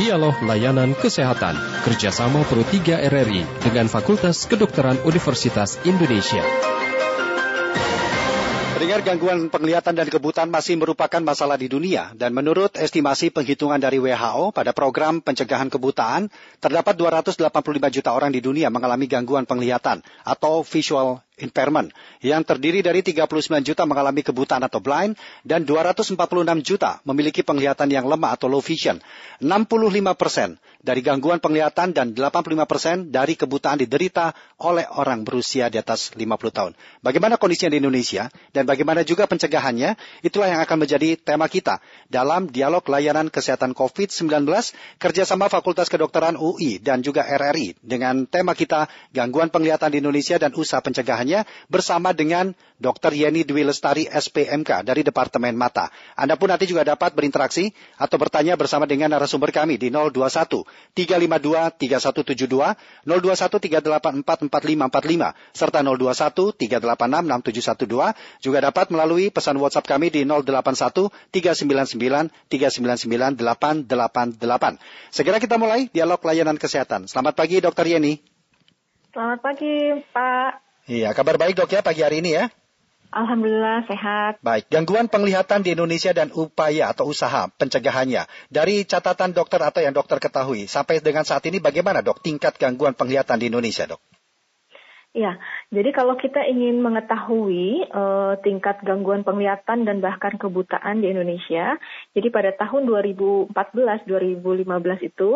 Dialog Layanan Kesehatan kerjasama Pro 3 RRI dengan Fakultas Kedokteran Universitas Indonesia. Pendengar gangguan penglihatan dan kebutaan masih merupakan masalah di dunia dan menurut estimasi penghitungan dari WHO pada program pencegahan kebutaan terdapat 285 juta orang di dunia mengalami gangguan penglihatan atau visual impairment yang terdiri dari 39 juta mengalami kebutaan atau blind dan 246 juta memiliki penglihatan yang lemah atau low vision. 65 persen dari gangguan penglihatan dan 85 persen dari kebutaan diderita oleh orang berusia di atas 50 tahun. Bagaimana kondisinya di Indonesia dan bagaimana juga pencegahannya? Itulah yang akan menjadi tema kita dalam dialog layanan kesehatan COVID-19 kerjasama Fakultas Kedokteran UI dan juga RRI dengan tema kita gangguan penglihatan di Indonesia dan usaha pencegahannya bersama dengan Dr. Yeni Dwi Lestari SPMK dari Departemen Mata. Anda pun nanti juga dapat berinteraksi atau bertanya bersama dengan narasumber kami di 021 352 3172, 021 384 4545, serta 021 386 6712. Juga dapat melalui pesan WhatsApp kami di 081 399 399 888. Segera kita mulai dialog layanan kesehatan. Selamat pagi Dr. Yeni. Selamat pagi Pak. Iya, kabar baik dok ya pagi hari ini ya. Alhamdulillah sehat. Baik, gangguan penglihatan di Indonesia dan upaya atau usaha pencegahannya. Dari catatan dokter atau yang dokter ketahui, sampai dengan saat ini bagaimana dok tingkat gangguan penglihatan di Indonesia dok? Ya, jadi kalau kita ingin mengetahui uh, tingkat gangguan penglihatan dan bahkan kebutaan di Indonesia, jadi pada tahun 2014-2015 itu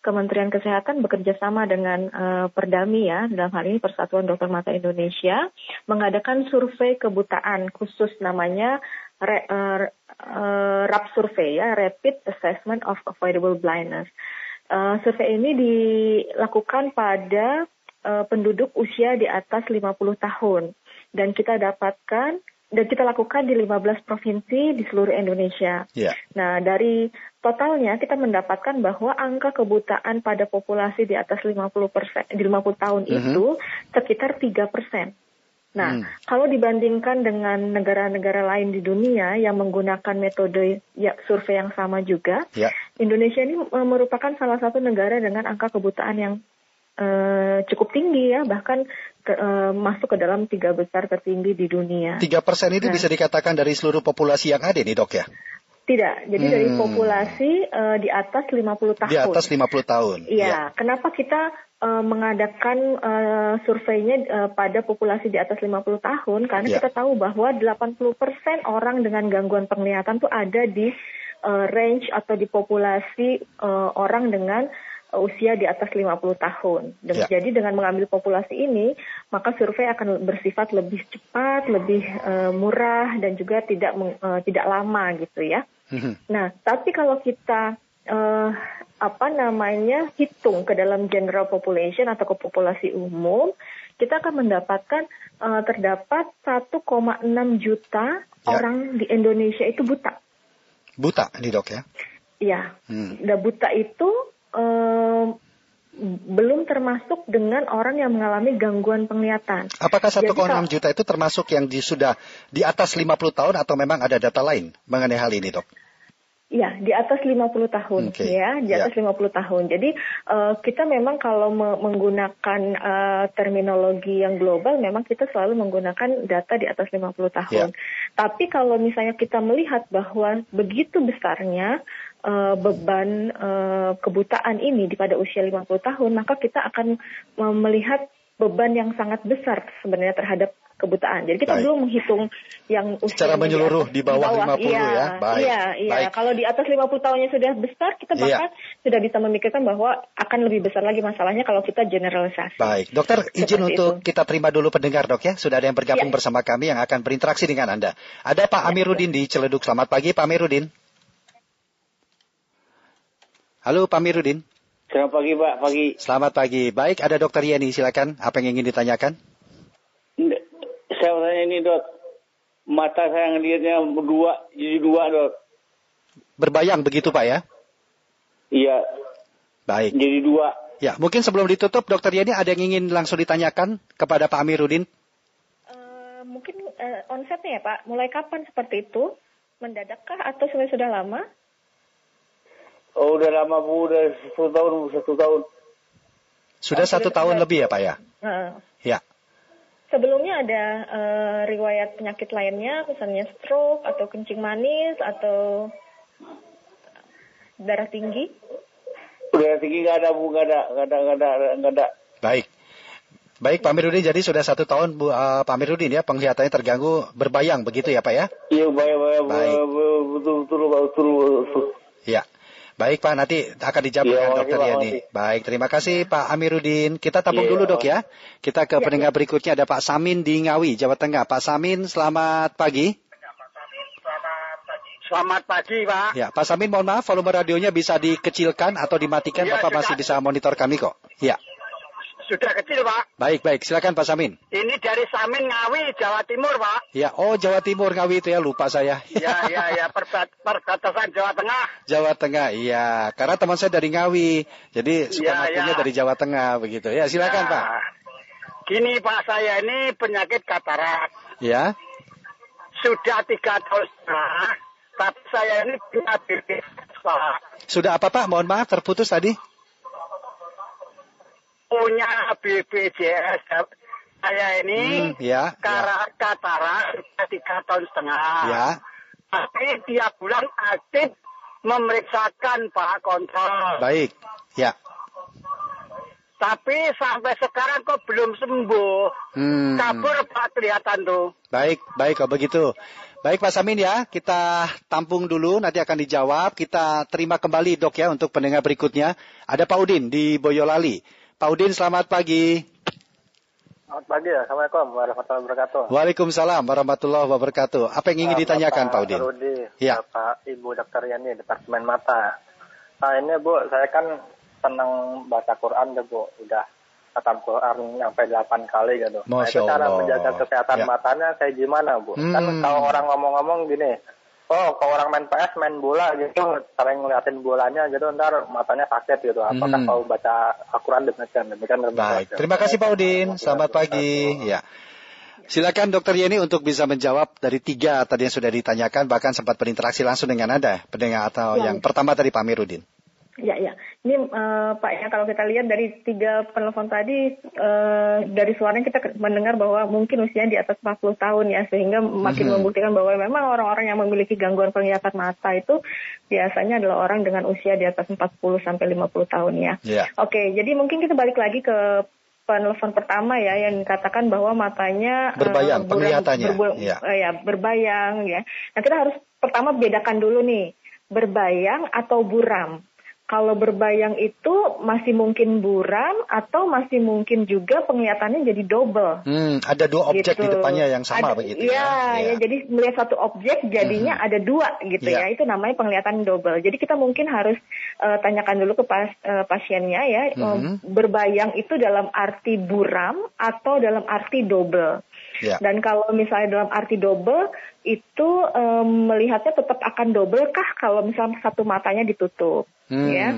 Kementerian Kesehatan bekerja sama dengan uh, Perdami ya, dalam hal ini Persatuan Dokter Mata Indonesia, mengadakan survei kebutaan khusus namanya re, uh, uh, RAP survei ya, Rapid Assessment of Avoidable Blindness. Uh, survei ini dilakukan pada uh, penduduk usia di atas 50 tahun. Dan kita dapatkan dan kita lakukan di 15 provinsi di seluruh Indonesia. Yeah. Nah, dari totalnya kita mendapatkan bahwa angka kebutaan pada populasi di atas 50 persen, di 50 tahun mm -hmm. itu sekitar 3 persen. Nah, hmm. kalau dibandingkan dengan negara-negara lain di dunia yang menggunakan metode ya, survei yang sama juga, yeah. Indonesia ini merupakan salah satu negara dengan angka kebutaan yang uh, cukup tinggi ya, bahkan ke, uh, masuk ke dalam tiga besar tertinggi di dunia. Tiga persen itu nah, bisa dikatakan dari seluruh populasi yang ada nih dok ya? Tidak, jadi hmm. dari populasi uh, di atas 50 tahun. Di atas 50 tahun. Iya, ya. kenapa kita uh, mengadakan uh, surveinya uh, pada populasi di atas 50 tahun? Karena ya. kita tahu bahwa 80% orang dengan gangguan penglihatan itu ada di uh, range atau di populasi uh, orang dengan usia di atas 50 tahun. Dan ya. Jadi dengan mengambil populasi ini, maka survei akan bersifat lebih cepat, lebih uh, murah dan juga tidak uh, tidak lama gitu ya. Mm-hmm. Nah, tapi kalau kita uh, apa namanya hitung ke dalam general population atau ke populasi umum, kita akan mendapatkan uh, terdapat 1,6 juta ya. orang di Indonesia itu buta. Buta, ini dok ya? Iya. Hmm. Dan buta itu um, belum termasuk dengan orang yang mengalami gangguan penglihatan. Apakah 1,6 juta itu termasuk yang di, sudah di atas 50 tahun atau memang ada data lain mengenai hal ini, Dok? Ya, di atas 50 tahun okay. ya, di atas ya. 50 tahun. Jadi uh, kita memang kalau me menggunakan uh, terminologi yang global memang kita selalu menggunakan data di atas 50 tahun. Ya. Tapi kalau misalnya kita melihat bahwa begitu besarnya uh, beban uh, kebutaan ini di pada usia 50 tahun, maka kita akan melihat beban yang sangat besar sebenarnya terhadap kebutaan. Jadi kita Baik. belum menghitung yang usia secara menyeluruh di, bawah, di bawah 50 iya, ya. Baik. Iya, iya. Baik. Kalau di atas 50 tahunnya sudah besar, kita iya. bahkan iya. sudah bisa memikirkan bahwa akan lebih besar lagi masalahnya kalau kita generalisasi. Baik, dokter izin Seperti untuk itu. kita terima dulu pendengar dok ya. Sudah ada yang bergabung iya. bersama kami yang akan berinteraksi dengan Anda. Ada Pak iya, Amiruddin di Celeduk. Selamat pagi Pak Amiruddin. Halo Pak Mirudin. Selamat pagi Pak, pagi. Selamat pagi. Baik, ada Dokter Yeni, silakan. Apa yang ingin ditanyakan? Saya mau tanya ini dok, mata saya ngelihatnya berdua, jadi dua dok. Berbayang begitu Pak ya? Iya. Baik. Jadi dua. Ya, mungkin sebelum ditutup, Dokter Yeni ada yang ingin langsung ditanyakan kepada Pak Amiruddin? Uh, mungkin uh, onsetnya ya Pak, mulai kapan seperti itu? Mendadakkah atau sudah sudah lama? Oh, udah lama Bu, udah satu tahun, satu tahun. Sudah Oh, satu sudah- tahun sudah. lebih ya Pak ya? Heeh. Ya. Sebelumnya ada eh, riwayat penyakit lainnya, misalnya stroke atau kencing manis atau darah tinggi. Udah tinggi nggak ada Bu, nggak ada, nggak ada, nggak ada, nggak ada. Baik. Baik Pak Amiruddin, jadi sudah satu tahun Bu, eh, Pak Amiruddin ya penglihatannya terganggu berbayang begitu ya Pak ya? Iya, baik, baik, Baik. betul, betul, betul, betul. Ya. Baik Pak, nanti akan dijawab Iya, dengan makasih, Dokter Yani. makasih. Baik, terima kasih Pak Amiruddin. Kita tabung Iya, dulu dok ya. Kita ke Iya, pendengar berikutnya ada Pak Samin di Ngawi, Jawa Tengah. Pak Samin, selamat pagi. Selamat pagi, Pak. Ya, Pak Samin mohon maaf volume radionya bisa dikecilkan atau dimatikan. Iya, Bapak masih bisa monitor kami kok. Ya, Sudah kecil, Pak. baik baik. Silakan Pak Samin. Ini dari Samin Ngawi, Jawa Timur, Pak. Ya, oh Jawa Timur Ngawi itu ya lupa saya. Ya, ya, ya, perbat, perbatasan Jawa Tengah. Jawa Tengah, iya. Karena teman saya dari Ngawi, jadi suka Iya, ngakunya iya. dari Jawa Tengah begitu. Ya, silakan Ya. Pak. Gini, Pak, saya ini penyakit katarak. Ya, Sudah tiga tahun setengah, tapi saya ini punya Pak. sudah apa Pak? Mohon maaf terputus tadi. Punya BPJS. Saya ini Hmm, ya, ya. karena katarak sudah tiga tahun setengah. Ya, Tapi tiap bulan aktif memeriksakan Pak kontrol. baik. Ya. Tapi sampai sekarang kok belum sembuh. Hmm. Kabur Pak kelihatan tuh. Baik, baik kalau begitu. Baik Pak Samin ya, kita tampung dulu, nanti akan dijawab. Kita terima kembali dok ya untuk pendengar berikutnya. Ada Pak Udin di Boyolali. Pak Udin selamat pagi. Selamat pagi ya, Assalamualaikum warahmatullahi wabarakatuh. Waalaikumsalam warahmatullahi wabarakatuh. Apa yang ingin Ah, ditanyakan Bapak Pak Udin? Rudi, Ya. Bapak Ibu Dokter Yani, Departemen Mata. Nah ini Bu, saya kan senang baca Quran deh Bu, udah khatam Quran sampai 8 kali gitu. nah, Masya itu cara Allah. menjaga kesehatan Ya. matanya kayak gimana Bu? Kan Hmm. kalau orang ngomong-ngomong gini, oh kalau orang main PS, main bola gitu, sering ngeliatin bolanya gitu, ntar matanya sakit gitu. Apakah Hmm. kalau baca Al-Quran demikian? Demikian Baik, terima kasih Pak Udin. Selamat pagi. Ya. Silakan Dokter Yeni untuk bisa menjawab dari tiga tadi yang sudah ditanyakan, bahkan sempat berinteraksi langsung dengan Anda, pendengar atau Ya. yang pertama dari Pak Mirudin. Ya, ya. Ini eh, Pak ya kalau kita lihat dari tiga penelpon tadi eh, dari suaranya kita mendengar bahwa mungkin usianya di atas 40 tahun ya sehingga makin Mhm. membuktikan bahwa memang orang-orang yang memiliki gangguan penglihatan mata itu biasanya adalah orang dengan usia di atas 40 sampai 50 tahun ya. Ya. Oke, jadi mungkin kita balik lagi ke penelpon pertama ya yang dikatakan bahwa matanya eh, Berbayang, buram- penglihatannya, berbu- ya. eh, ya, berbayang ya. Nah, kita harus pertama bedakan dulu nih, berbayang atau buram. Kalau berbayang itu masih mungkin buram atau masih mungkin juga penglihatannya jadi double. Hmm, ada dua objek di Gitu. depannya yang sama Ada- begitu iya, ya. ya. jadi melihat satu objek jadinya ada dua gitu Iya. ya. Itu namanya penglihatan double. Jadi kita mungkin harus eh, tanyakan dulu ke pas, eh, pasiennya ya, eh, Mhm. berbayang itu dalam arti buram atau dalam arti double. Ya. Dan kalau misalnya dalam arti double itu eh, melihatnya tetap akan double kah kalau misalnya satu matanya ditutup, Hmm. ya.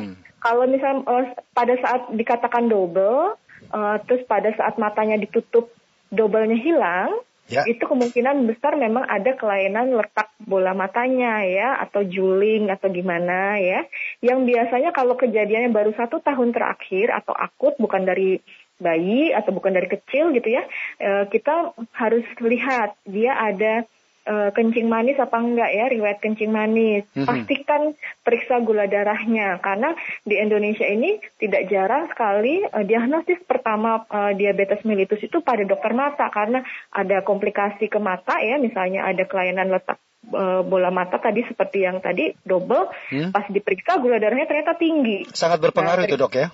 Kalau misalnya eh, pada saat dikatakan double, eh, terus pada saat matanya ditutup doublenya hilang, Ya. itu kemungkinan besar memang ada kelainan letak bola matanya ya atau juling atau gimana ya yang biasanya kalau kejadiannya baru satu tahun terakhir atau akut bukan dari bayi atau bukan dari kecil gitu ya eh, kita harus lihat dia ada eh, kencing manis apa enggak ya riwayat kencing manis Mhm. pastikan periksa gula darahnya karena di Indonesia ini tidak jarang sekali eh, diagnosis pertama eh, diabetes mellitus itu pada dokter mata karena ada komplikasi ke mata ya misalnya ada kelainan letak eh, bola mata tadi seperti yang tadi double Hmm. pas diperiksa gula darahnya ternyata tinggi Sangat berpengaruh Nah, itu dok ya.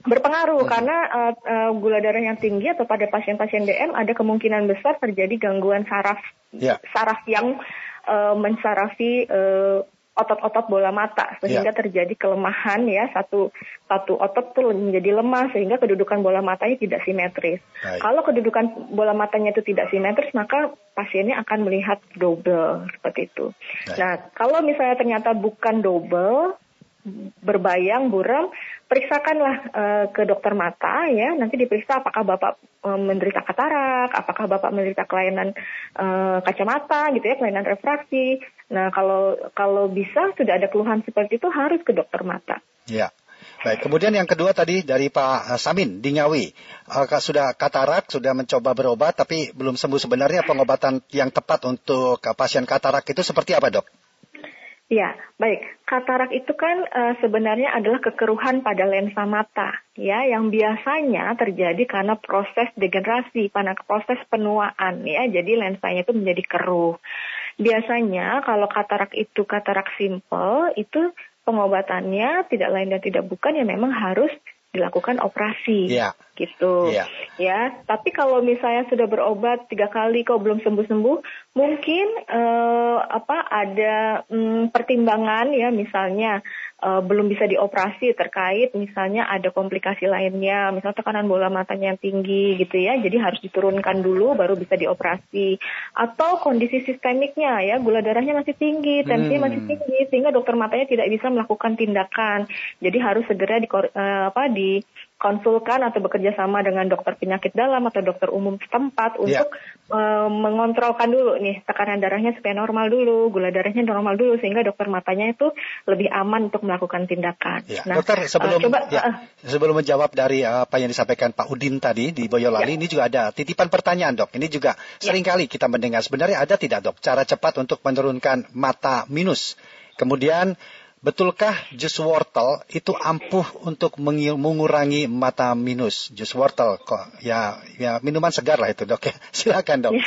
Berpengaruh Hmm. karena uh, uh, gula darah yang tinggi atau pada pasien-pasien DM ada kemungkinan besar terjadi gangguan saraf Ya. saraf yang uh, mensarafi uh, otot-otot bola mata sehingga terjadi kelemahan ya satu satu otot tuh menjadi lemah sehingga kedudukan bola matanya tidak simetris. Baik. Kalau kedudukan bola matanya itu tidak simetris maka pasiennya akan melihat double seperti itu. Baik. Nah kalau misalnya ternyata bukan double berbayang buram periksakanlah uh, ke dokter mata ya. Nanti diperiksa apakah bapak uh, menderita katarak, apakah bapak menderita kelainan uh, kacamata gitu ya, kelainan refraksi. Nah kalau kalau bisa sudah ada keluhan seperti itu harus ke dokter mata. Ya. Baik, kemudian yang kedua tadi dari Pak Samin di Ngawi. Uh, sudah katarak, sudah mencoba berobat tapi belum sembuh sebenarnya pengobatan yang tepat untuk pasien katarak itu seperti apa dok? Ya, baik. Katarak itu kan uh, sebenarnya adalah kekeruhan pada lensa mata, ya, yang biasanya terjadi karena proses degenerasi, karena proses penuaan, ya. Jadi lensanya itu menjadi keruh. Biasanya kalau katarak itu katarak simple, itu pengobatannya tidak lain dan tidak bukan ya memang harus dilakukan operasi ya. gitu ya. ya tapi kalau misalnya sudah berobat tiga kali kok belum sembuh sembuh mungkin eh, apa ada hmm, pertimbangan ya misalnya uh, belum bisa dioperasi terkait misalnya ada komplikasi lainnya, misalnya tekanan bola matanya yang tinggi gitu ya, jadi harus diturunkan dulu baru bisa dioperasi. Atau kondisi sistemiknya ya, gula darahnya masih tinggi, tensi hmm. masih tinggi, sehingga dokter matanya tidak bisa melakukan tindakan. Jadi harus segera di, uh, apa, di konsulkan atau bekerja sama dengan dokter penyakit dalam atau dokter umum setempat ya. untuk yeah. uh, mengontrolkan dulu nih tekanan darahnya supaya normal dulu, gula darahnya normal dulu sehingga dokter matanya itu lebih aman untuk melakukan tindakan. Ya. Nah, dokter sebelum uh, coba, ya, uh, sebelum menjawab dari apa yang disampaikan Pak Udin tadi di Boyolali, ya. ini juga ada titipan pertanyaan dok. Ini juga ya. sering kali kita mendengar sebenarnya ada tidak dok cara cepat untuk menurunkan mata minus. Kemudian Betulkah jus wortel itu ampuh untuk mengurangi mata minus? Jus wortel kok ya ya minuman segar lah itu dok ya. Silakan dok.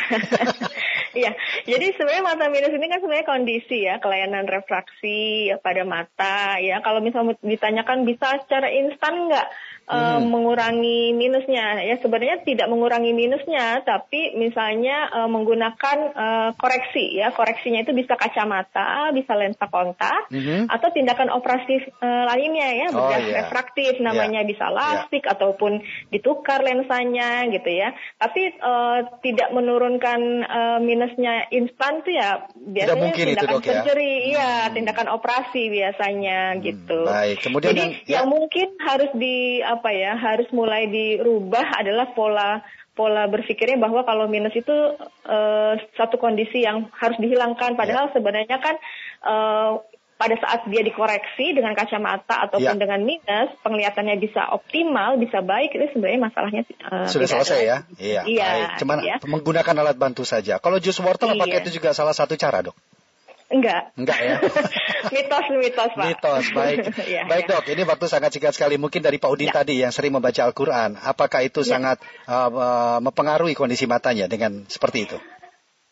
Iya, jadi sebenarnya mata minus ini kan sebenarnya kondisi ya kelainan refraksi pada mata ya. Kalau misalnya ditanyakan bisa secara instan nggak? Uh, mengurangi minusnya. Ya sebenarnya tidak mengurangi minusnya, tapi misalnya uh, menggunakan uh, koreksi ya. Koreksinya itu bisa kacamata, bisa lensa kontak, mm-hmm. atau tindakan operasi uh, lainnya ya, oh, yeah. refraktif namanya yeah. bisa iya. lastik yeah. ataupun ditukar lensanya gitu ya. Tapi uh, tidak menurunkan uh, minusnya instan tuh ya biasanya tindakan itu, surgery, ya, iya hmm. tindakan operasi biasanya hmm, gitu. Baik, kemudian Jadi yang, ya. yang mungkin harus di apa ya harus mulai dirubah adalah pola pola berpikirnya bahwa kalau minus itu uh, satu kondisi yang harus dihilangkan padahal ya. sebenarnya kan uh, pada saat dia dikoreksi dengan kacamata ataupun ya. dengan minus penglihatannya bisa optimal bisa baik itu sebenarnya masalahnya uh, sudah selesai ya iya iya cuman ya. menggunakan alat bantu saja kalau jus wortel iya. apakah itu juga salah satu cara dok Enggak. Enggak ya. mitos, mitos, Pak. Mitos, baik. ya, baik, ya. Dok. Ini waktu sangat singkat sekali. Mungkin dari Pak Udin ya. tadi yang sering membaca Al-Qur'an, apakah itu ya. sangat uh, uh, mempengaruhi kondisi matanya dengan seperti itu?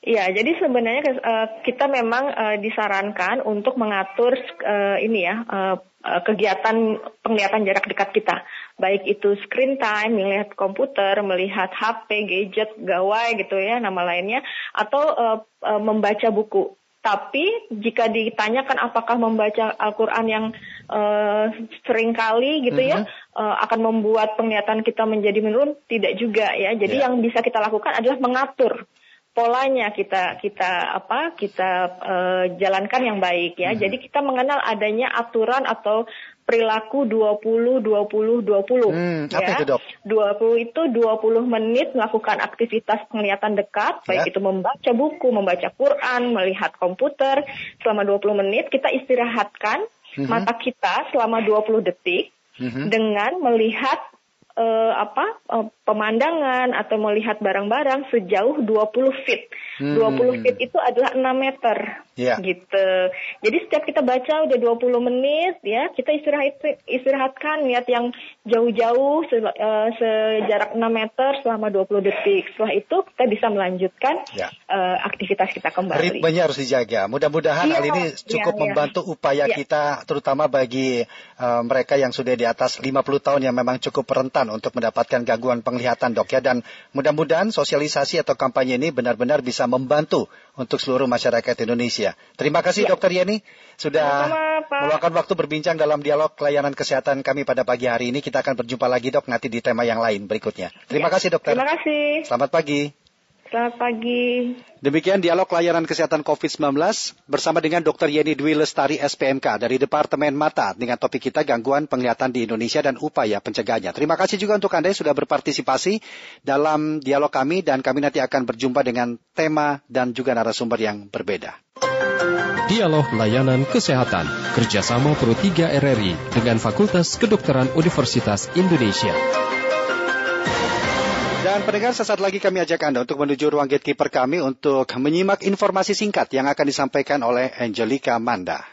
Iya, jadi sebenarnya uh, kita memang uh, disarankan untuk mengatur uh, ini ya uh, kegiatan penglihatan jarak dekat kita, baik itu screen time, melihat komputer, melihat HP, gadget, gawai gitu ya, nama lainnya, atau uh, uh, membaca buku. Tapi jika ditanyakan apakah membaca Al-Quran yang uh, sering kali gitu ya uh, akan membuat penglihatan kita menjadi menurun, tidak juga ya. Jadi yeah. yang bisa kita lakukan adalah mengatur polanya kita kita apa kita uh, jalankan yang baik ya. Hmm. Jadi kita mengenal adanya aturan atau perilaku 20 20 20. Hmm, ya. apa itu, Dok? 20 itu 20 menit melakukan aktivitas penglihatan dekat, ya. baik itu membaca buku, membaca Quran, melihat komputer selama 20 menit kita istirahatkan hmm. mata kita selama 20 detik hmm. dengan melihat uh, apa uh, pemandangan atau melihat barang-barang sejauh 20 feet. Hmm. 20 feet itu adalah 6 meter. Yeah. Gitu. Jadi setiap kita baca udah 20 menit ya, kita istirahat istirahatkan niat yang jauh-jauh se, uh, sejarak 6 meter selama 20 detik. Setelah itu kita bisa melanjutkan yeah. Ya. uh, aktivitas kita kembali. Ritmenya harus dijaga. Mudah-mudahan yeah. hal ini cukup yeah, membantu yeah. upaya yeah. kita terutama bagi uh, mereka yang sudah di atas 50 tahun yang memang cukup rentan untuk mendapatkan gangguan penglihatan dok ya dan mudah-mudahan sosialisasi atau kampanye ini benar-benar bisa membantu untuk seluruh masyarakat Indonesia. Terima kasih ya. Dokter Yeni sudah meluangkan waktu berbincang dalam dialog layanan kesehatan kami pada pagi hari ini. Kita akan berjumpa lagi dok nanti di tema yang lain berikutnya. Terima ya. kasih dokter. Terima kasih. Selamat pagi. Selamat pagi. Demikian dialog layanan kesehatan COVID-19 bersama dengan Dr. Yeni Dwi Lestari SPMK dari Departemen Mata dengan topik kita gangguan penglihatan di Indonesia dan upaya pencegahannya. Terima kasih juga untuk Anda yang sudah berpartisipasi dalam dialog kami dan kami nanti akan berjumpa dengan tema dan juga narasumber yang berbeda. Dialog Layanan Kesehatan kerjasama Pro 3 RRI dengan Fakultas Kedokteran Universitas Indonesia. Dan pendengar sesaat lagi kami ajak Anda untuk menuju ruang gatekeeper kami untuk menyimak informasi singkat yang akan disampaikan oleh Angelika Manda.